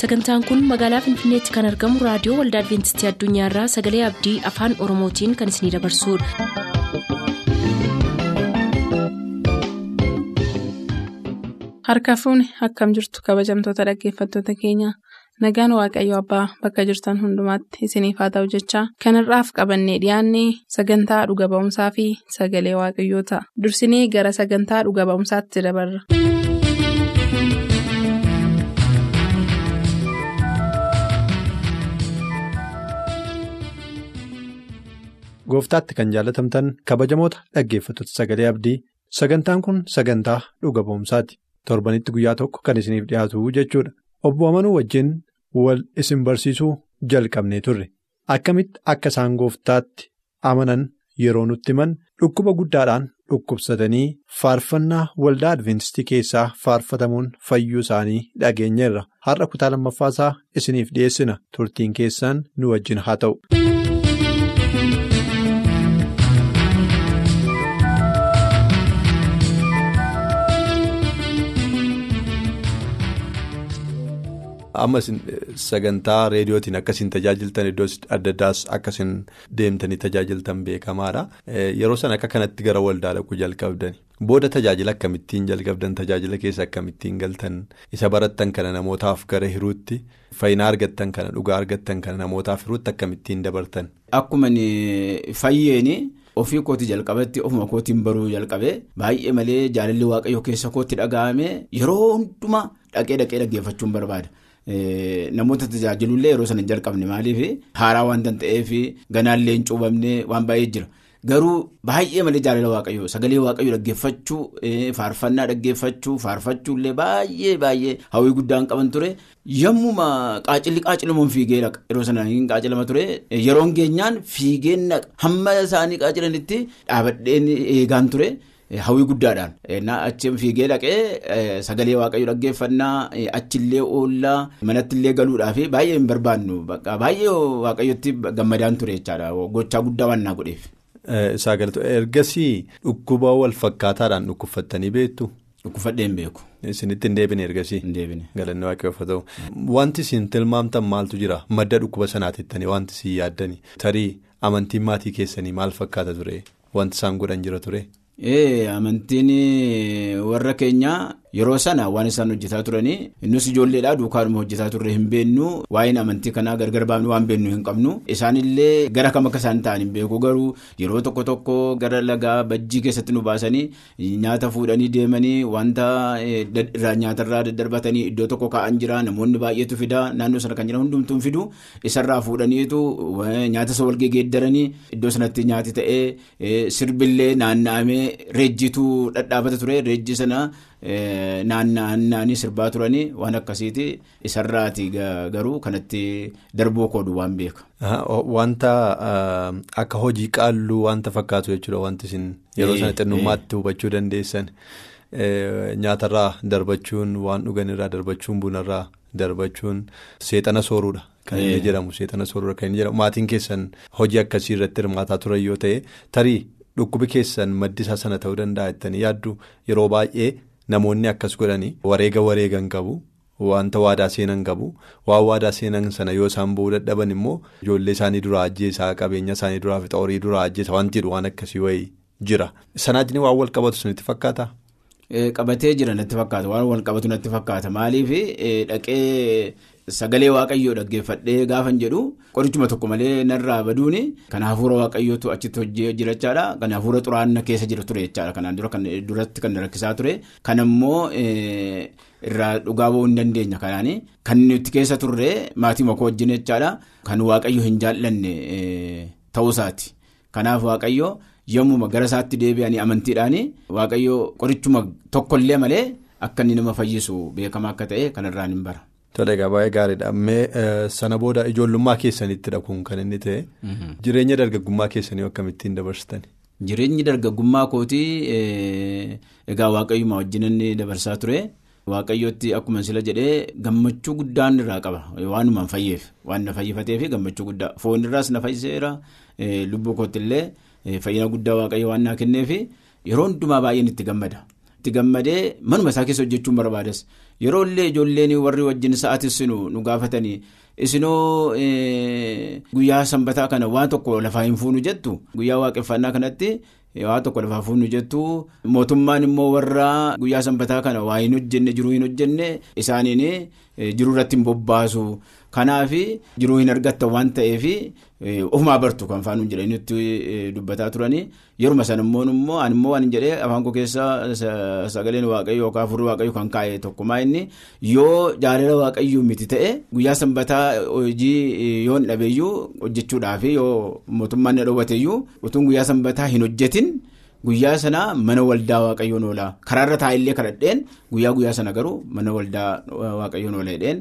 sagantaan kun magaalaa finfinneetti kan argamu raadiyoo waldaa adventistii addunyaarraa sagalee abdii afaan oromootiin kan isinidabarsudha. harka fuuni akkam jirtu kabajamtoota dhaggeeffattoota keenya nagaan waaqayyo abbaa bakka jirtan hundumaatti isiniif haa ta'u jechaa kanarraaf qabannee dhiyaanne sagantaa dhuga ba'umsaa fi sagalee waaqayyoo ta'a dursinee gara sagantaa dhuga ba'umsaatti dabarra. Gooftaatti kan jaalatamtan kabajamoota dhaggeeffattoota sagalee abdii. Sagantaan kun sagantaa dhuga ba'umsaati torbanitti guyyaa tokko kan isiniif dhiyaatu jechuudha. Obbo amanuu wajjin wal isin barsiisuu jalqabnee turre. Akkamitti akka isaan gooftaatti amanan yeroo nutti himan dhukkuba guddaadhaan dhukkubsatanii faarfannaa waldaa adventistii keessaa faarfatamuun fayyuu isaanii dhageenyeerra. Har'a kutaa lammaffaasaa isiniif dhiyeessina. Turtiin keessaan nu wajjin haa ta'u. Amma sagantaa reediyootiin akkasiin tajaajiltan iddoo adda addaas akkasiin deemtanii tajaajiltan beekamaadha yeroo sana akka kanatti gara waldaa dhaquu jalqabdani booda tajaajila akkamittiin jalqabdan tajaajila keessa akkamittiin galtan isa barattan kana namootaaf gara hiruutti fayyina argattan kana dhugaa argattan kana namootaaf hiruutti akkamittiin dabartan. Akkuma fayyeeni. ofii kooti jalqabatti ofuma kootiin baruu jalqabe baay'ee malee jaalalli waaqayyoo keessa kootti dhaga'ame yeroo hundumaa dhaqee dhaqee dhaggeeffachuun barbaada. Namoota tajaajilullee yeroo sana hin jalqabne maaliif haaraa waan ta'eef ganaallee hin cuubamne waan baay'ee jira. Garuu baay'ee malee jaalala waaqayyoo sagalee waaqayyoo dhaggeeffachuu faarfannaa dhaggeeffachuu faarfachuullee baay'ee baay'ee hawwii guddaan qaban ture yommuma qaacilli qaacilamuun fiigee dhaqa yeroo sana hin qaacilama ture yeroon geenyaan fiigeen dhaqa hamma isaanii qaacilanitti dhaabadheen eegaan ture. Hawwii guddaadhaan achi fiigee dhaqee sagalee waaqayyoo dhaggeeffannaa achillee oollaa manattillee galuudhaaf baay'ee hin barbaannu baay'ee waaqayyootti gammadaan ture jechaadha gochaa guddaa waan naa godheef. Isaa galatu ergasii dhukkuba wal fakkaataadhaan dhukkubfattanii beektu. Dhukkubfadhee hin beeku. Isinitti hin deebine ergasii. Hin deebine. Galanni haa ta'u. Wanti isin tilmaamtan maaltu jira madda dhukkuba sanaatettanii wanti isin yaaddanii tarii amantiin maatii keessanii maal fakkaata ture wanti isaan godhan jira ture. Amantiin warra keenyaa yeroo sana waan isaan hojjetaa turanii innus ijoolleedhaa duukaadhuma hojjetaa turre hin beennu waa'een amantii kanaa gargar baafnu waan beennu hin qabnu isaanillee gara kam akka isaan ta'an hin beeku garuu yeroo tokko tokko gara lagaa bajjii keessatti nu baasanii nyaata fuudhanii deemanii wanta nyaatarraa daddarbatanii iddoo tokko kaa'an jira namoonni baay'eetu fidaa naannoo sana kan jiran hundumtuu fidu isarraa fuudhaniitu nyaata isa walgee geeddaranii iddoo sanatti nyaati ta'ee sirbillee naanna'amee reejjiitu dhadhaabata ture reejji sana. Naanna'anii sirbaa turanii waan akkasiiti isarraati garuu kanatti darbuu koodu waan beeka. Wanta akka hojii qaalluu wanta fakkaatu jechuudha wanti isin yeroo sana xinnummaatti hubachuu dandeessan nyaatarraa darbachuun waan dhuganirraa darbachuun bunarraa darbachuun seexana sooruudha. Kan inni jedhamu seexana sooruudha kan inni jedhamu maatiin keessan hojii akkasii irratti hirmaataa turan yoo ta'e tarii dhukkubi keessan maddisaa sana ta'uu danda'a jettanii yaaddu yeroo baay'ee. Namoonni akkas godhanii wareega wareegan qabu wanta waadaa seenan qabu waan waadaa seenan sana yoo isaan ba'uu dadhaban immoo ijoollee isaanii duraa ajjeesaa qabeenya isaanii duraa fi xoorii duraa ajjeesa wanti waan akkasii wayii jira. Sanaajini waan wal qabatu sunitti fakkaata. Qabatee jira natti fakkaata waan wal qabatu natti fakkaata maaliif dhaqee sagalee waaqayyoo dhaggeeffadhee gaafan jedhu qorichuma tokko malee narraa baduuni. Kan hafuura waaqayyootu achitti hojii jirachaadha. Kan hafuura xuraanna keessa jira ture jechaadha. Kanaan dura kan duratti kan rakkisaa ture. Kan ammoo irraa dhugaa ba'uu hin dandeenya kanaani kan nuti keessa turre maatii makoo wajjin jechaadha. Kan waaqayyo hin jaallanne ta'uusaati kanaaf waaqayyo yommuma gara isaatti deebi'anii amantiidhaani waaqayyo qorichuma tokkollee malee akka inni nama fayyisu beekama akka ta'e kanarraan hin bara. Tole egaa gaariidha. Mee sana booda ijoollummaa keessanittidha kun kan inni ta'e. Jireenya dargaggummaa keessanii akkamittiin dabarsitan? Jireenyi dargaggummaa kootii egaa waaqayyuma wajjin inni dabarsaa ture. Waaqayyootti akkuma sila jedhee gammachuu guddaan irraa qaba. Waanuma fayyeef waan na fayyifateef gammachuu guddaa foon irraas na fayyiseera lubbuu kootti illee fayyina guddaa waaqayyo waan naa kenneef yeroo hundumaa baay'een itti gammada. itti gammadee manuma isaa keessa hojjechuun barbaadas yeroo illee ijoolleen warri wajjin sa'aatisinu nu gaafatanii isinoo guyyaa sanbataa kana waan tokko lafaa hin fuunu jettu guyyaa waaqeffannaa kanatti. Waa tokko lafaa fuunu jettu mootummaan immoo warra guyyaa sanbataa kana waa hin hojjenne jiruu hin hojjenne isaaniin jiruu irratti hin bobbaasu kanaaf jiruu hin argattan waan ta'eef ofumaa bartu kan faana jedhanii nutti dubbataa turanii yeruma sana immoo immoo ani immoo waan jedhee afaan koo keessa sagaleen waaqayyo yookaan afurri waaqayyo kan kaa'e tokkumaa inni yoo jaalala waaqayyoo miti ta'e guyyaa sanbataa hojii yoo hin dhabeeyyuu hojjechuudhaaf yoo mootummaan na dhoowwateeyyuu utuun guyyaa sanbataa hin hojjetin. Guyyaa sana mana waldaa waaqayyoon oolaa karaarra taa'ellee kadhadheen guyyaa guyyaa sana garuu mana waldaa waaqayyoon ooladheen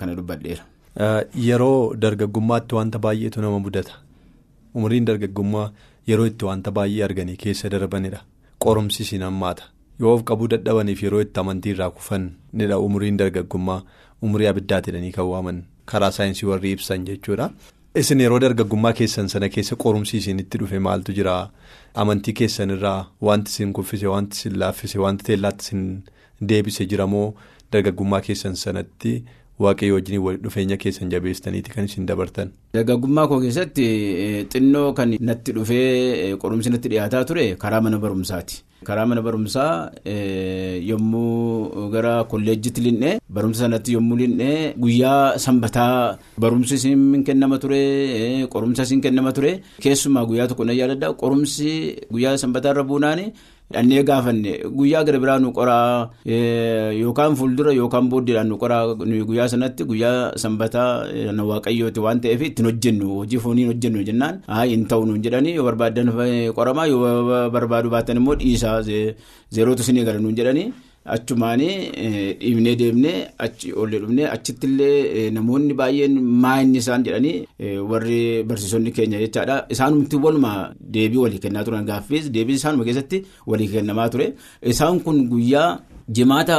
kana dubbadheera. Yeroo dargaggummaatti wanta baay'eetu nama mudata. Umriin dargaggummaa yeroo itti wanta baay'ee arganii keessa darbanidha qorumsi siin hammaata yoo of qabuu dadhabaniif yeroo itti amantii irraa kufanidha umriin dargaggummaa umrii abiddaatidhanii kan waaman karaa saayinsii warri ibsan jechuudha. Isin yeroo dargaggummaa keessan sana keessa qorumsi isinitti dhufe maaltu jira? Amantii keessan irraa wanti isin kuffise wanti isin laaffise wanti teellaatti isin deebise jiramoo dargaggummaa keessan sanatti waaqayyo wajjin walitti dhufeenya keessan jabeessaniiti kan isin dabartan. Dargaggummaa koo keessatti xinnoo kan natti dhufee qorumsi natti dhiyaataa ture karaa mana barumsaati. Karaa mana barumsaa yommuu gara kolleejjitti linnee barumsa sanatti yommuu linnee guyyaa sanbataa barumsi isin kennama ture qorumsa isin kennama ture keessumaa guyyaa tokko na yaadadha qorumsi guyyaa sanbataa irra buunaan dhannee gaafanne guyyaa gara biraa nu qoraa yookaan fuuldura yookaan booddeedhaan nu qoraa guyyaa sanatti guyyaa sanbataa na waaqayyooti waan ta'eef ittiin hojjennu hojii fooniin hojjennu jennaan hin ta'u nuun jedhanii yoo barbaadan qoramaa yoo barbaadu baatan immoo dhiisaa zeerootu isin eegala nuun jedhanii. Achumaanii dhiibnee deemnee achi ollee dhufnee achittillee namoonni baay'een maayinni isaan jedhanii warri barsiisonni keenya jechaadha. Isaanumti waluma deebii walii kennaa turan gaaffiis deebii isaanuma keessatti walii kennamaa ture. Isaan kun guyyaa jimaata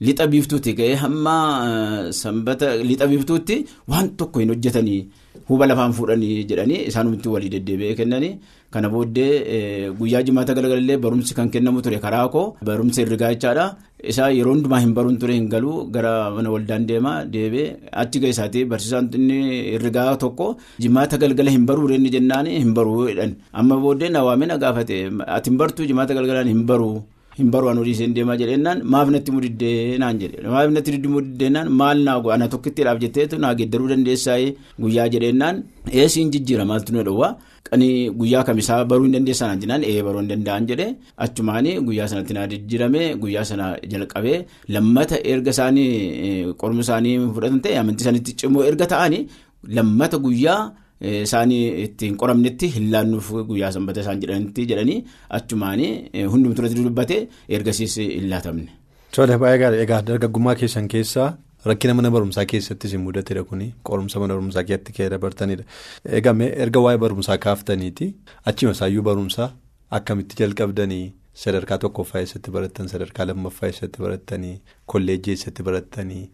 lixa biiftuutti ka'ee hamma sanbata lixa biiftuutti waan tokko hin hojjetanii huba lafaan fuudhanii jedhanii isaanumti walii deddeebi'ee kennanii. Kana booddee guyyaa jimaata galagalee barumsi kan kennamu ture karaa koo barumsa herregaa jechaadha. Isaa yeroo hundumaa hin baruun ture hin galuu gara mana waldaan deemaa deebee achi ga'isaati barsiisaan inni herregaa tokko jimaata galgala hin baruu inni jennaan hin baruu jedhan. Amma booddee na waamee na gaafate ati hin bartuu jimaata galgalaan hin baruu. Hin baruu anuu dhiisee deemaa jedheenaan maaf natti mudiddee naan jedhe maaf natti mudiddeenaan maal naa ana tokkittiidhaaf jetteetu naa geeddaruu dandeessaa guyyaa jedheenaan eessiin jijjiira maaltu na dhowwaa qanii guyyaa kamisaa baruu hin dandeessaa naan jennaan ee baruu hin danda'an jedhe achumaanii guyyaa sanatti naa jijjiirame guyyaa sana jalqabee lammata erga isaanii qorma isaanii fudhatan ta'e amantii isaaniitti cimoo erga ta'anii lammata guyyaa. Isaanii ittiin qoramnetti hin laannuuf guyyaa sanbata isaan jedhanitti jedhanii achumaanii hundumtuu irratti dubbate ergasiis hin laatamne. Tole baay'ee gaariidha egaa dargaggummaa keessan keessaa rakkina mana barumsaa keessattis hin mudatedha kuni qorumsa mana barumsaa keessatti kee dabartanidha. Egaa erga waa'ee barumsaa kaaftaniiti achima isaayyuu barumsaa akkamitti jalqabdanii sadarkaa tokkoffaa eessatti barattan sadarkaa lammaffaa eessatti barattanii kolleejjii eessatti barattanii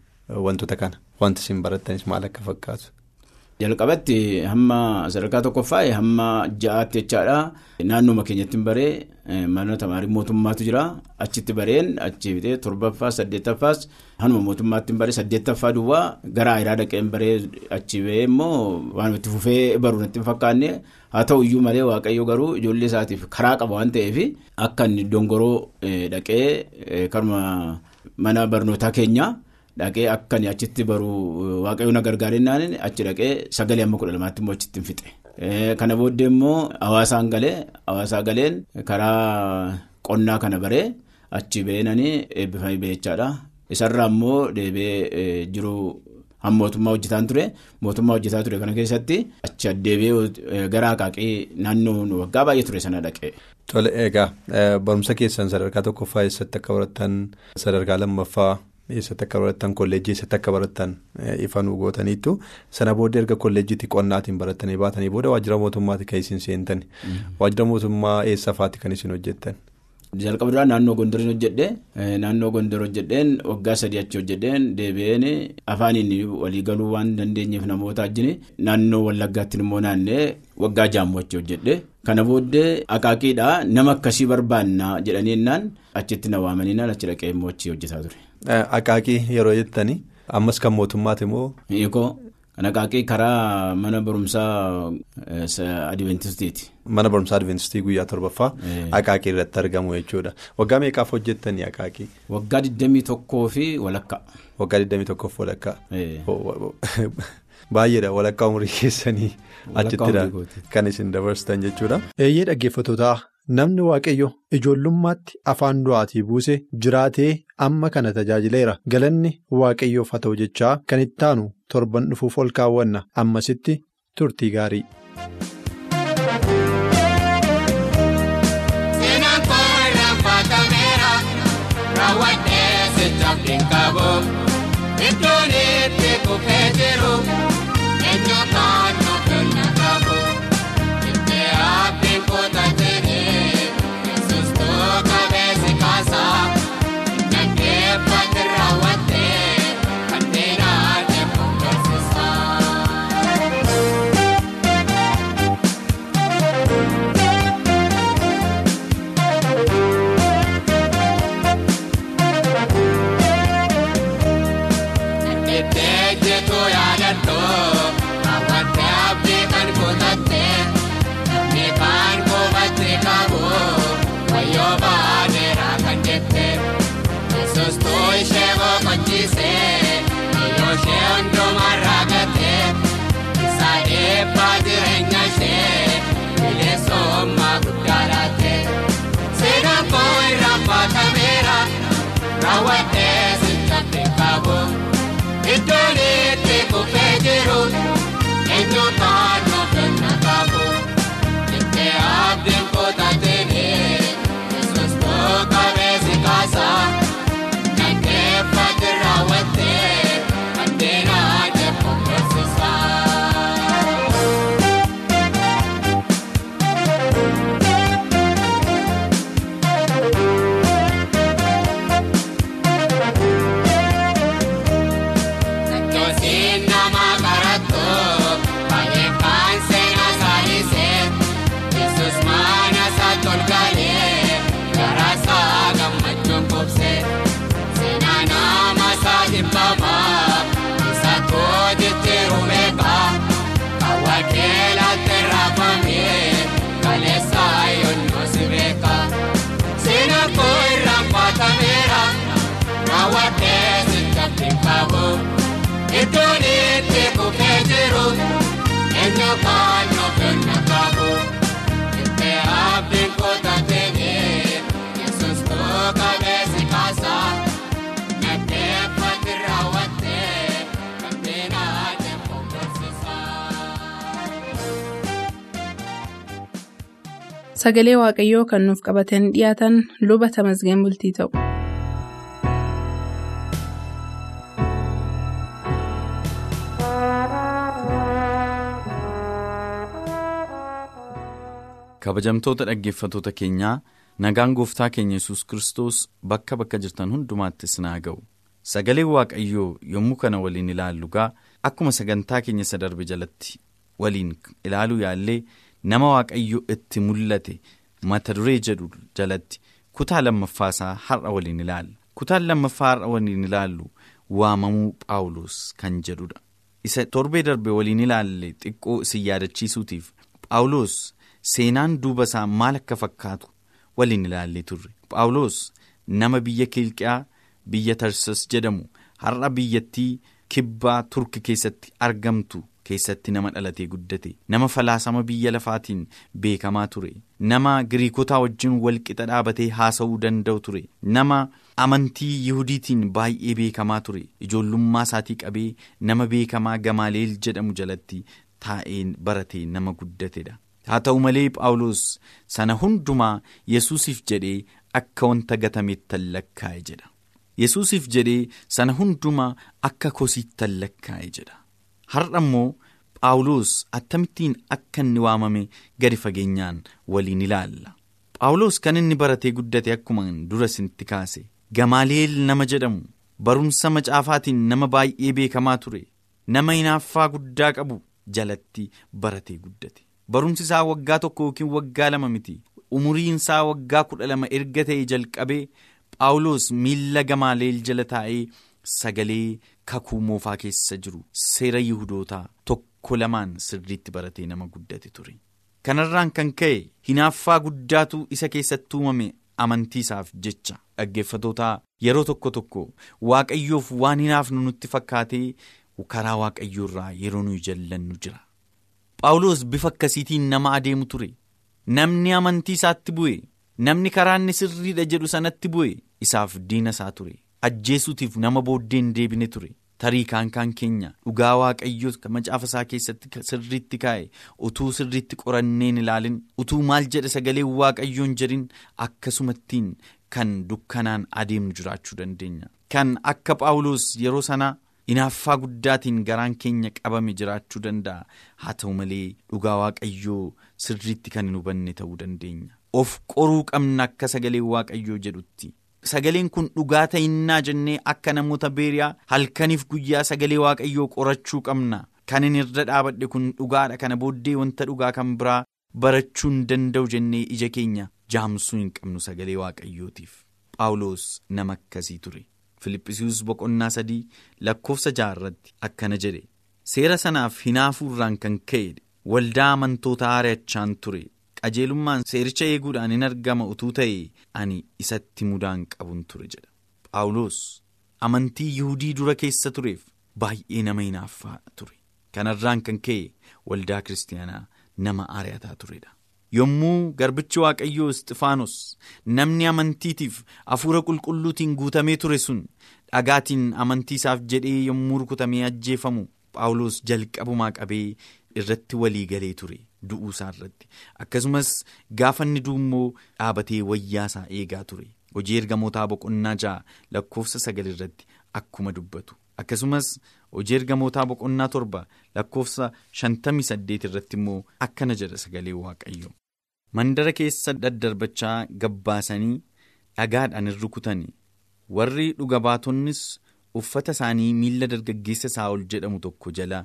wantoota kana wanti isin barattanis maal akka fakkaatu. Jalqabatti hamma sadarkaa tokkoffaa hamma ja'aatti jechaadha. Naannoo keenyatti baree mana tamaarii mootummaatu jira. Achitti bareen achi bitee torbaffaa saddeettaffaas hanuma mootummaatti baree saddeettaffaa duwwaa gara ayiraa dhaqeen baree achi ba'ee immoo waan itti fufee baruu natti hin fakkaanne haa ta'u iyyuu malee waaqayyo garuu ijoollee isaatiif karaa qaba waan ta'eef akka inni dongoroo dhaqee karuma mana barnootaa keenyaa. Dhaqee akkan achitti baruu waaqayyoon na gargaarennaan achi dhaqee sagalee amma kudha lamaatti immoo achitti hin fixe. Kana booddee immoo hawaasaan galee hawaasaa galeen karaa qonnaa kana baree achi ba'eenanii eebbifamee beechaadha. Isarraa immoo deebi'ee jiru mootummaa hojjetaan ture mootummaa hojjetaa ture kana keessatti achi addeebi'ee gara akaaqii naannoo waggaa baay'ee ture sana dhaqee. Tole egaa barumsa keessan sadarkaa tokkoffaa eessatti akka barattan sadarkaa lammaffaa. Eessatti akka barattan kolleejjii eessatti akka barattan ifaan gootaniitu sana booda erga kolleejjiitti qonnaatiin barattanii baatanii booda waajjira mootummaatti kan isin seentani waajjira mootummaa eessa faati kan isin hojjettan. Jalqaba duraa naannoo gondoriin hojjedhe naannoo gondor hojjedheen waggaa sadii achi hojjedheen deebi'een afaaniin waliigaluu waan dandeenyeef namoota wajjin naannoo wallaggaatti immoo naannee waggaa jaammoo achi hojjedhe kana booddee akaakiidhaa nama akkasii barbaannaa jedhaniinnaan achitti na waamaniinaan achi dhaqee immoo achi hojjetaa ture. Akaakii yeroo jettanii ammas kan mootummaati moo. Hiikoo kan akaakii karaa mana barumsaa Adiventistiiti. Mana barumsaa Adventistii guyyaa torbaffaa akaakii irratti argamu jechuudha. Waggaa meeqaaf hojjettanii akaakii? Waggaa 21 fi walakkaa. Waggaa 21 fi walakkaa. Baay'eedha walakkaa umurii keessanii achittidha kan isin dabarsitan jechuudha. Eeyyee dhaggeeffatootaa namni waaqayyo ijoollummaatti afaan du'aatii buuse jiraatee amma kana tajaajileera galanni waaqayyoof haa ta'u jechaa kan itti aanu torban dhufuuf ol kaawwanna ammasitti turtii gaarii. Iddoon itti kufee jiru. Eenyuutaan Sagalee Waaqayyoo kan nuuf qabatanii dhiyaatan luba tamasgeen bultii ta'u. Kabajamtoota dhaggeeffatoota keenyaa nagaan gooftaa keenya yesus kristos bakka bakka jirtan hundumaatti isin haa ga'u. Sagalee waaqayyoo yommuu kana waliin ilaallu gaa akkuma sagantaa keenya isa darbe jalatti waliin ilaaluu yaallee nama waaqayyo itti mul'ate mata duree jedhu jalatti kutaa lammaffaasaa har'a waliin ilaalla kutaan lammaffaa har'a waliin ilaallu waamamuu phaawulos kan jedhudha. Isa torbee darbe waliin ilaalle xiqqoo isin yaadachiisuutiif phaawulos seenaan duuba isaa maal akka fakkaatu waliin ilaallee turre. Phaawulos nama biyya kilqiyaa biyya tarsas jedhamu har'a biyyattii kibbaa turki keessatti argamtu keessatti nama dhalatee guddate. Nama falaasama biyya lafaatiin beekamaa ture. Nama giriikotaa wajjin walqixa dhaabatee haasa'uu danda'u ture. Nama amantii yihudiitiin baay'ee beekamaa ture. Ijoollummaa isaatii qabee nama beekamaa gamaaleel jedhamu jalatti taa'ee baratee nama guddatedha. Haa ta'u malee phaawulos sana hundumaa yesuusiif jedhee akka wanta gatameettan lakkaa'e jedha. Yesuusiif jedhee sana hundumaa akka kosiittan lakkaa'e jedha. Har'a immoo phaawulos akkamittiin akka inni waamame gadi fageenyaan waliin ilaalla. Phaawulos kan inni baratee guddate akkuma dura isinitti kaase. Gamaaleel nama jedhamu barumsa macaafaatiin nama baay'ee beekamaa ture nama hinaaffaa guddaa qabu jalatti baratee guddate. Barumsi isaa waggaa tokko yookiin waggaa lama miti umuriin isaa waggaa kudha lama erga ta'e jalqabee Phaawulos miilla Gamaaleel jala taa'ee sagalee kakuu moofaa keessa jiru seera Yihudootaa tokko lamaan sirriitti baratee nama guddate ture. Kanarraan kan ka'e hinaaffaa guddaatu isa keessatti uumame amantii isaaf jecha dhaggeeffatootaa yeroo tokko tokko waaqayyoof waan hinaafnu nutti fakkaatee karaa waaqayyoorraa yeroo nuyi jallannu jira. Phaawulos bifa akkasiitiin nama adeemu ture. Namni amantii isaatti bu'e namni karaa inni sirriidha jedhu sanatti bu'e isaaf diina isaa ture. Ajjeesuutiif nama booddee hin deebine ture. Tarii kaan kaan keenya dhugaa waaqayyoo macaafa isaa keessatti sirriitti kaa'e utuu sirriitti qoranneen ilaalin utuu maal jedha sagalee waaqayyoon jedhin akkasumattiin kan dukkanaan adeemnu jiraachuu dandeenya. Kan akka Phaawulos yeroo sanaa hinaaffaa guddaatiin garaan keenya qabame jiraachuu danda'a. Haa ta'u malee dhugaa waaqayyoo sirriitti kan hin hubanne ta'uu dandeenya. Of qoruu qabna akka sagalee waaqayyoo jedhutti. Sagaleen kun dhugaa ta'innaa jennee akka namoota beeriyaa halkaniif guyyaa sagalee waaqayyoo qorachuu qabna. Kan inni irra dhaabadhe kun dhugaadha. Kana booddee wanta dhugaa kan biraa barachuu hin danda'u jennee ija keenya jaamsuu hin qabnu sagalee waaqayyootiif. Phaawulos nama akkasii ture. Filiphisius boqonnaa sadii lakkoofsa jaarratti akkana jedhe. Seera sanaaf hinaafuurraan kan ka'e waldaa amantoota ari'achaan ture. qajeelummaan seericha eeguudhaan hin argama utuu ta'e ani isatti mudaan qabun ture jedha. Phaawulos amantii Yihudii dura keessa tureef baay'ee nama hinaaffaa ture. Kanarraan kan ka'e waldaa kiristaanaa nama ari'ataa turedha. Yommuu garbichi Waaqayyoo Isxifaanos namni amantiitiif hafuura qulqulluutiin guutamee ture sun dhagaatiin amantii isaaf jedhee yommuu rukutamee ajjeefamu Phaawulos jalqabumaa qabee irratti walii galee ture. du'uu isaa irratti akkasumas gaafa inni du'ummoo dhaabatee wayyaa isaa eegaa ture hojii ergamootaa boqonnaa ja'a lakkoofsa sagal irratti akkuma dubbatu akkasumas hojii ergamootaa boqonnaa torba lakkoofsa shantamii saddeet irratti immoo akkana jedha sagalee waaqayyo mandara keessa daddarbachaa gabbaasanii dhagaadhaan hin rukutanii warri dhuga baatonnis uffata isaanii miilla dargaggeessa saa'ol jedhamu tokko jala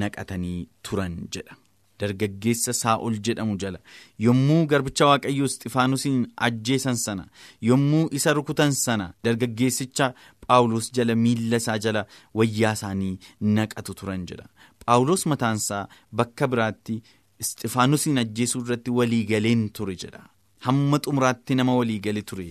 naqatanii turan jedha. Dargaggeessa saa'ol jedhamu jala yommuu garbicha waaqayyoo Isxifaanusiin ajjeesan sana yommuu isa rukutan sana dargaggeessicha Phaawulos jala miilla isaa jala wayyaa isaanii naqatu turan jedha. Phaawulos mataansaa bakka biraatti Isxifaanusiin ajjeesuu irratti waliigaleen ture jedha. Hamma xumuraatti nama waliigale ture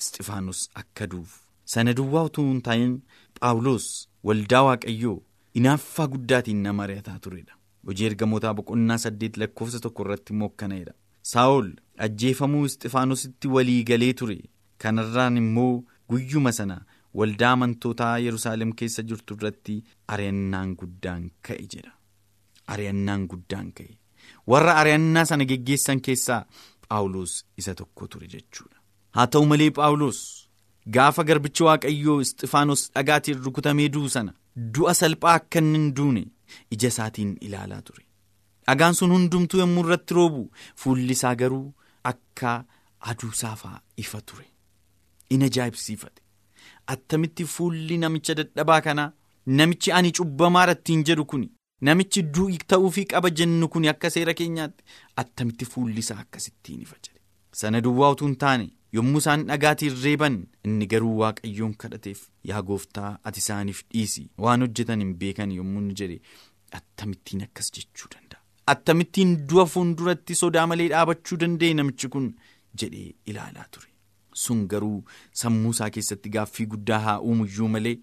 Isxifaanus akka duuf. Sana duwwaa utuu hin taa'in Phaawulos waldaa waaqayyoo hinaaffaa guddaatiin nama ari'ataa turedha. Hojii ergamootaa boqonnaa saddeet lakkoofsa tokko irratti immoo akkanadha. Saa'ol ajjeefamuu Isxifaanositti walii galee ture. Kanarraan immoo guyyuma sana waldaa amantootaa Yerusaalem keessa jirtu irratti ari'annaan guddaan ka'e jedha. Ari'annaan guddaan ka'e. Warra ari'annaa sana geggeessan keessaa Phaawulos isa tokko ture jechuudha. Haa ta'u malee Phaawulos gaafa garbichi waaqayyoo Isxifaanos dhagaatiin rukutamee du'u sana du'a salphaa akka hin duune. ija isaatiin ilaalaa ture. Dhagaan sun hundumtuu yommuu irratti roobu fuulli isaa garuu akka aduu saafaa ifa ture. In ajaa'ibsiifate. Attamitti fuulli namicha dadhabaa kanaa namichi ani cubbamaadha ittiin jedhu kun namichi du'i ta'uufii qaba jennu kun akka seera keenyaatti attamitti fuulli isaa akkasittiin ifa jedhe. Sana duwwaa utuu hin taane yommuu isaan dhagaatiin reeban inni garuu waaqayyoon kadhateef yaa gooftaa ati isaaniif dhiisi waan hojjetan hin beekan yommuu inni jedhe attamittiin akkas jechuu danda'a. Attamittiin du'a fuulduratti sodaa malee dhaabachuu danda'e namichi kun jedhee ilaalaa ture. Sun garuu sammuu isaa keessatti gaaffii guddaa haa uumuyyuu malee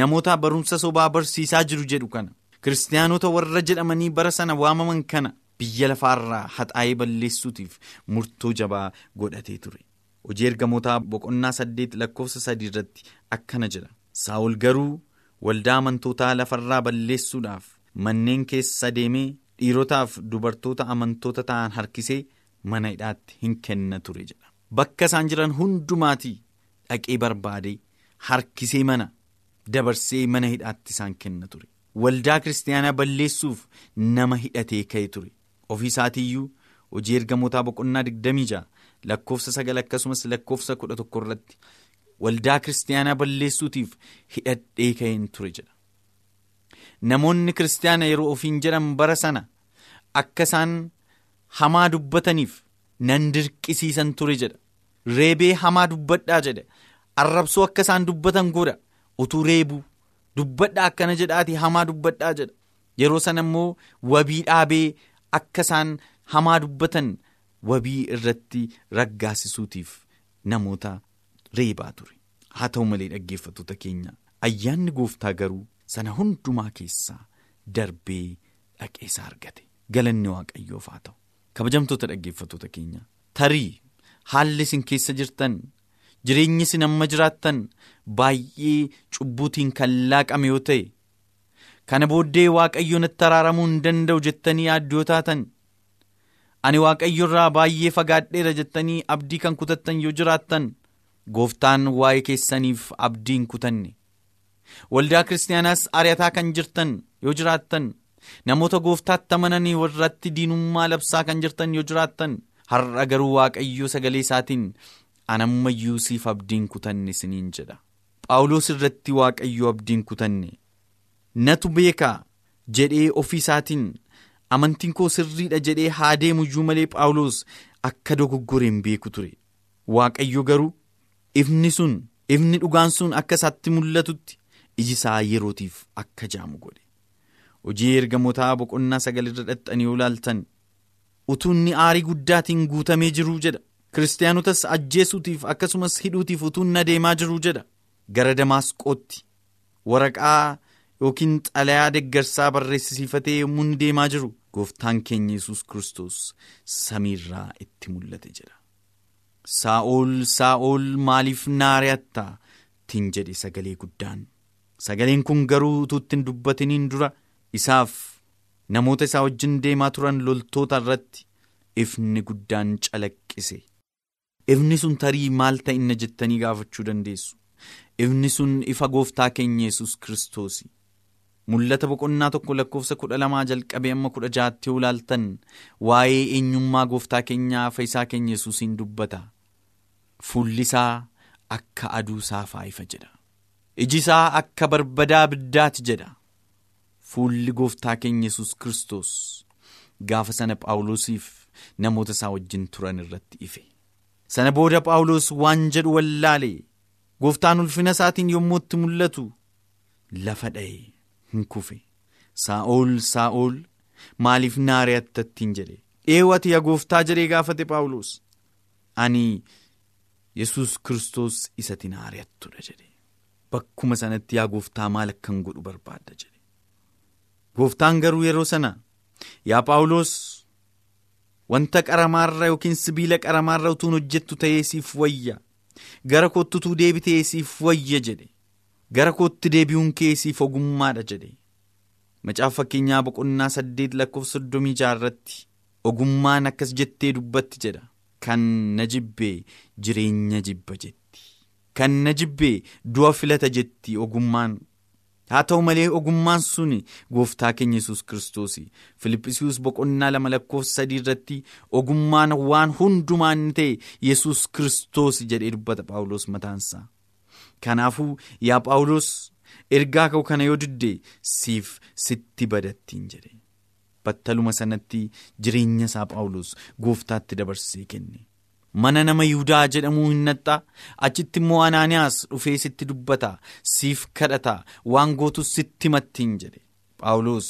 namoota barumsa sobaa barsiisaa jiru jedhu kana kiristaanota warra jedhamanii bara sana waamaman kana biyya lafaarraa haxaa'ee balleessuutiif murtoo jabaa godhatee ture. Hojii ergamootaa boqonnaa saddeet lakkoofsa sadii irratti akkana jedha. Saa'ol garuu waldaa amantootaa lafarraa balleessuudhaaf manneen keessa deemee dhiirotaaf dubartoota amantoota ta'an harkisee mana hidhaatti hin kenna ture jedha. Bakka isaan jiran hundumaatii dhaqee barbaadee harkisee mana dabarsee mana hidhaatti isaan kenna ture. Waldaa kiristaanaa balleessuuf nama hidhatee ka'e ture. Ofii isaatiiyyuu hojii ergamootaa boqonnaa digdamii ja'a lakkoofsa sagal akkasumas lakkoofsa kudha tokko irratti waldaa kiristaanaa balleessuutiif hidhadhee ka'een ture jedha. Namoonni kiristaana yeroo ofiin jedhan bara sana akka isaan hamaa dubbataniif nan dirqisiisan ture jedha. Reebee hamaa dubbadhaa jedha. Arrabsoo akka isaan dubbatan godha. Utuu reebuu dubbadhaa akkana jedhaati hamaa dubbadhaa jedha. Yeroo sana immoo wabii dhaabee akka isaan hamaa dubbatan wabii irratti raggaasisuutiif namoota reebaa ture. Haa ta'u malee dhaggeeffattoota keenya ayyaanni gooftaa garuu sana hundumaa keessaa darbee dhaqeessa argate. Galanni waaqayyoof haa ta'u. Kabajamtoota dhaggeeffattoota keenya tarii haalli isin keessa jirtan jireenyi isin amma jiraattan baay'ee cubbuutiin kan laaqame yoo ta'e kana booddee waaqayyo natti araaramuu hin danda'u jettanii yaaddoo taatan ani waaqayyo irraa baay'ee fagaadheera jettanii abdii kan kutattan yoo jiraattan gooftaan waa'ee keessaniif abdii hin kutanne. Waldaa kiristaanaas ari'ataa kan jirtan yoo jiraattan namoota gooftaatti amananii warratti diinummaa labsaa kan jirtan yoo jiraattan har'a garuu waaqayyo sagalee isaatiin anammayyuu siif abdiin kutanne isiniin jedha. Phaawulos irratti waaqayyo abdiin kutanne. Natu beekaa? jedhee ofii isaatiin amantiin koo sirriidha jedhee haa deemuyyuu malee phaawulos akka dogoggore hin beeku ture. Waaqayyo garuu ifni sun ifni dhugaan sun akka isaatti mul'atutti iji isaa yerootiif akka jaamu godhe. Hojii ergamootaa boqonnaa sagalirra dhaxxanii yoo ilaaltan utuunni aarii guddaatiin guutamee jiruu jedha. Kiristaanotas ajjeesuutiif akkasumas hidhuutiif utuun adeemaa jiruu jedha. Gara damaasqootti waraqaa yookiin xalayaa deggarsaa barreessisiifatee yommuu inni deemaa jiru gooftaan keenya yesus kristos samiirraa itti mul'ate jedha. Saa'ol saa'ol maaliif na ari'atta ittiin jedhe sagalee guddaan. Sagaleen kun garuu utuu ittiin dubbatiniin dura. Isaaf namoota isaa wajjin deemaa turan loltoota irratti ifni guddaan calaqqise. Ifni sun tarii maal ta'inna jettanii gaafachuu dandeessu? Ifni sun ifa gooftaa keenya yesus kiristoos mul'ata boqonnaa tokko lakkoofsa kudha lamaa jalqabee amma kudha jaatti yoo ilaaltan waa'ee eenyummaa gooftaa keenyaa ifa isaa keenya yesuusiin dubbata. Fuulli isaa akka aduu saafaa ifa jedha. Iji isaa akka barbadaa biddaati jedha. Fuulli gooftaa keenya yesus kiristoos gaafa sana phaawulosiif namoota isaa wajjin turan irratti ife. Sana booda phaawulos waan jedhu wallaale gooftaan ulfina isaatiin yommuu itti mul'atu lafa dha'e hin kufe saa'ol saa'ol maaliif na ari'atta ittiin jedhe eewwati yaa gooftaa jedhee gaafate phaawulos ani yesus kiristoos isatti na ari'attudha jedhe bakkuma sanatti yaa gooftaa maal akkan godhu barbaadda jedhe gooftaan garuu yeroo sana yaa phaawulos wanta qaramaarra yookiin sibiila qaramaarra utuun hojjettu ta'ee siif wayya gara kootti utuu deebitee siif wayya jedhe gara kootti deebi'uun kee siif ogummaadha jedhe. Macaafa fakkeenyaa boqonnaa saddeet lakkoofsa soddomii jaarratti ogummaan akkas jettee dubbatti jedha. Kan na jibbee jireenya jibba jetti. Kan na jibbee du'a filata jetti ogummaan. Haa ta'u malee ogummaan sun gooftaa keenya yesus kiristoos. Filiphisius boqonnaa lama lakkoofsa sadii irratti ogummaan waan hundumaan ta'e yesus kiristoos jedhee dubbata phaawulos mataansaa kanaafuu yaa phaawulos ergaa ka'u kana yoo didde siif sitti badattiin jedhe. Battaluma sanatti jireenya isaa phaawulos gooftaatti dabarsee kenne. mana nama yihudaa jedhamuu hin naxxaa achitti immoo anaaniyaas dhufee sitti dubbata siif kadhata waan gootus sitti mattiin jedhe. Phaawulos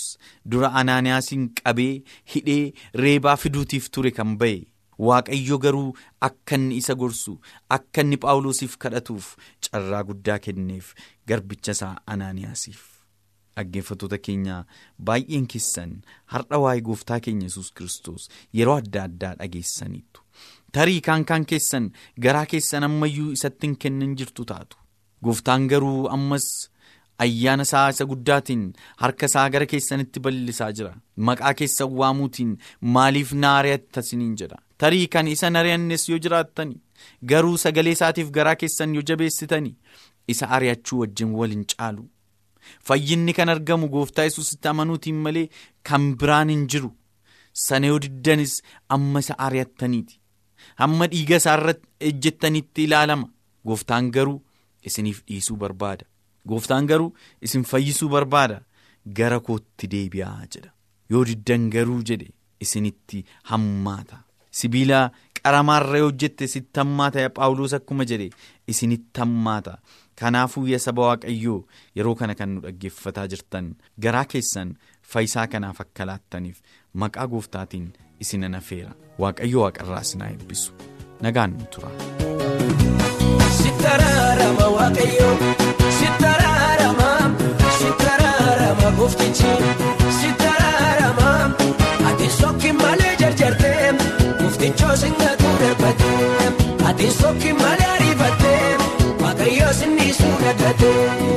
dura anaaniyaasiin qabee hidhee reebaa fiduutiif ture kan ba'e waaqayyo garuu akka inni isa gorsu akka inni phaawulosiif kadhatuuf carraa guddaa kenneef garbicha isaa anaaniyaasiif. dhaggeeffattoota keenya baay'een keessan har'a waa'ee gooftaa keenya yesus kiristoos yeroo adda addaa dhageessaniitu. tarii kaan kaan keessan garaa keessan ammayyuu isatti hin kennin jirtu taatu gooftaan garuu ammas ayyaana isaa isa guddaatiin harka isaa gara keessanitti bal'isaa jira maqaa keessan waamuutiin maaliif na ari'atta isiniin jedha tarii kan isa ari'annes yoo jiraattani garuu sagalee isaatiif garaa keessan yoo jabeessitani isa ari'achuu wajjin wal hin caalu. Fayyinni kan argamu gooftaa yesusitti amanuutiin malee kan biraan hin jiru. Sana yoo diddanis amma isa ari'attaniiti. hamma dhiiga isaarratti ejjettanitti ilaalama. Gooftaan garuu isiniif dhiisuu barbaada. Gooftaan garuu isin fayyisuu barbaada. Gara kootti deebi'aa jedha. Yoo diddan garuu jedhe isinitti hammaata sibiila qaramaarra hojjette sitti hammaata paawuloos akkuma jedhe isinitti hammaata kanaafuu yaa saba waaqayyoo yeroo kana kan nu dhaggeeffataa jirtan garaa keessan fayyisaa kanaaf akka laattaniif maqaa gooftaatiin isin anafeera waaqayyo waaqarraa isinaa eebbisu. Nagaan nu tura. Sittaraarama waaqayyo sittaraarama sittaraarama gooftichi sinniisuu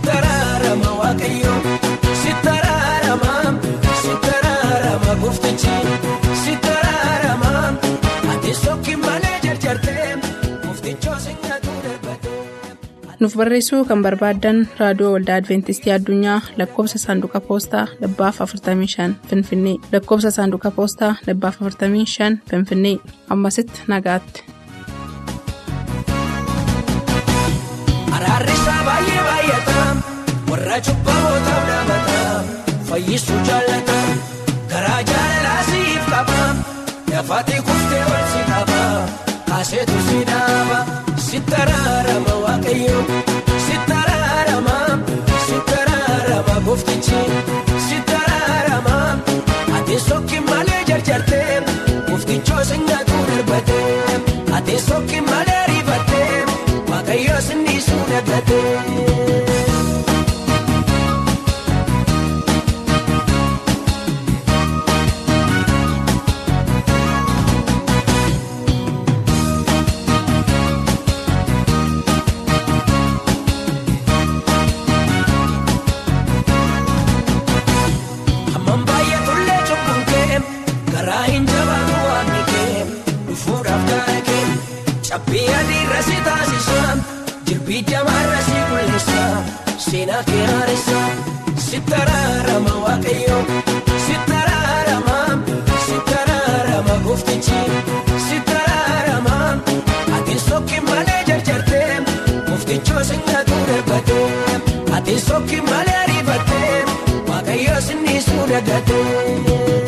siif taraarama waaqayyo siif taraarama siif taraarama gooftichi siif taraarama ati sokki malee jarjartee gooftichoo singatu darbatee. nuuf barreessuu kan barbaaddan raadiyoo waldaa adventistii addunyaa lakkoofsa saanduqa poostaa dhibbaaf 45 finfinnee lakkoofsa saanduqa poostaa dhibbaaf 45 finfinnee ammasitti nagaatti. Baay'ata warra cubbamootaaf dhaabata fayyisuu jaallata garaa jaalalaa siif qaba dafaatii kuftee ol si qaba kaaseetu si dhaaba sittaraarama waaqayyo sittaraarama sittaraarama gooftichi sittaraarama ati sokki malee jarjartee gooftichoo singatu darbatee ati sokki malee ariifatee waaqayyo sinniisuu dagatee. Sinniisuu